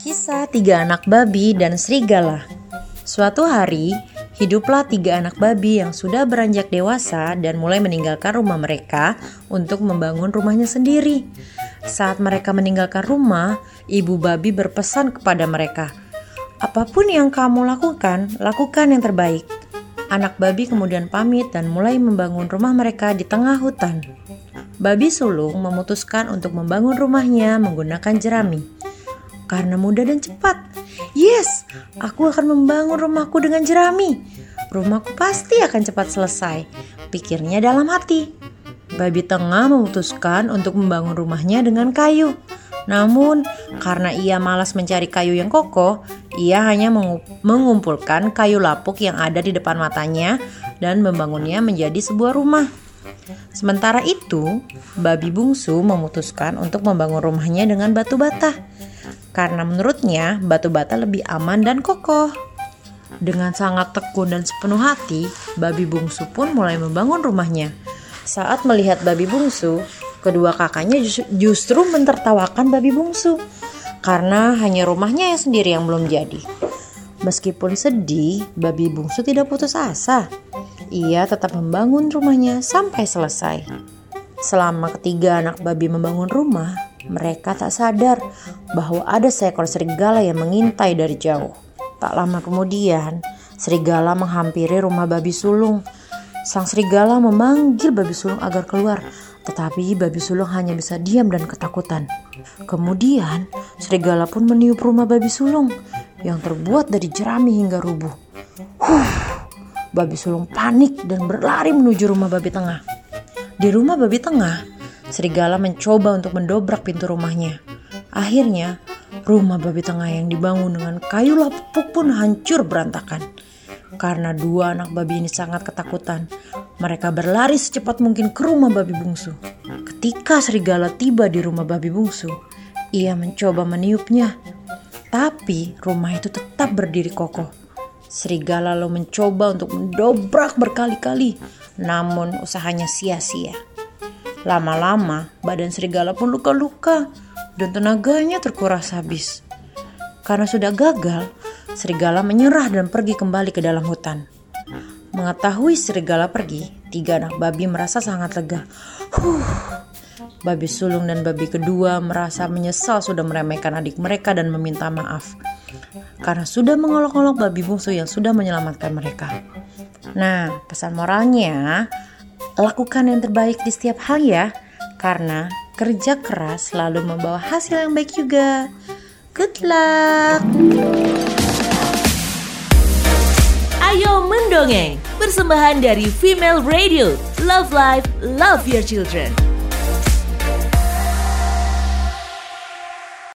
Kisah tiga anak babi dan serigala. Suatu hari, hiduplah tiga anak babi yang sudah beranjak dewasa dan mulai meninggalkan rumah mereka untuk membangun rumahnya sendiri. Saat mereka meninggalkan rumah, ibu babi berpesan kepada mereka, "Apa pun yang kamu lakukan, lakukan yang terbaik." Anak babi kemudian pamit dan mulai membangun rumah mereka di tengah hutan. Babi sulung memutuskan untuk membangun rumahnya menggunakan jerami karena mudah dan cepat. Yes, aku akan membangun rumahku dengan jerami. Rumahku pasti akan cepat selesai, pikirnya dalam hati. Babi tengah memutuskan untuk membangun rumahnya dengan kayu. Namun, karena ia malas mencari kayu yang kokoh, ia hanya mengumpulkan kayu lapuk yang ada di depan matanya dan membangunnya menjadi sebuah rumah. Sementara itu, babi bungsu memutuskan untuk membangun rumahnya dengan batu bata karena menurutnya batu bata lebih aman dan kokoh. Dengan sangat tekun dan sepenuh hati, babi bungsu pun mulai membangun rumahnya. Saat melihat babi bungsu, kedua kakaknya justru mentertawakan babi bungsu karena hanya rumahnya yang sendiri yang belum jadi. Meskipun sedih, babi bungsu tidak putus asa. Ia tetap membangun rumahnya sampai selesai. Selama ketiga anak babi membangun rumah, mereka tak sadar bahwa ada seekor serigala yang mengintai dari jauh. Tak lama kemudian, serigala menghampiri rumah babi sulung. Sang serigala memanggil babi sulung agar keluar, tetapi babi sulung hanya bisa diam dan ketakutan. Kemudian, serigala pun meniup rumah babi sulung yang terbuat dari jerami hingga rubuh. Huh, babi sulung panik dan berlari menuju rumah babi tengah. Di rumah babi tengah, Serigala mencoba untuk mendobrak pintu rumahnya. Akhirnya, rumah babi tengah yang dibangun dengan kayu lapuk pun hancur berantakan. Karena dua anak babi ini sangat ketakutan, mereka berlari secepat mungkin ke rumah babi bungsu. Ketika serigala tiba di rumah babi bungsu, ia mencoba meniupnya. Tapi rumah itu tetap berdiri kokoh. Serigala lalu mencoba untuk mendobrak berkali-kali, namun usahanya sia-sia. Lama-lama, badan serigala pun luka-luka dan tenaganya terkuras habis. Karena sudah gagal, serigala menyerah dan pergi kembali ke dalam hutan. Mengetahui serigala pergi, tiga anak babi merasa sangat lega. Huh. Babi sulung dan babi kedua merasa menyesal sudah meremehkan adik mereka dan meminta maaf. Karena sudah mengolok-olok babi bungsu yang sudah menyelamatkan mereka. Nah, pesan moralnya, Lakukan yang terbaik di setiap hal ya, karena kerja keras selalu membawa hasil yang baik juga. Good luck! Ayo mendongeng, persembahan dari Female Radio. Love Life, Love Your Children.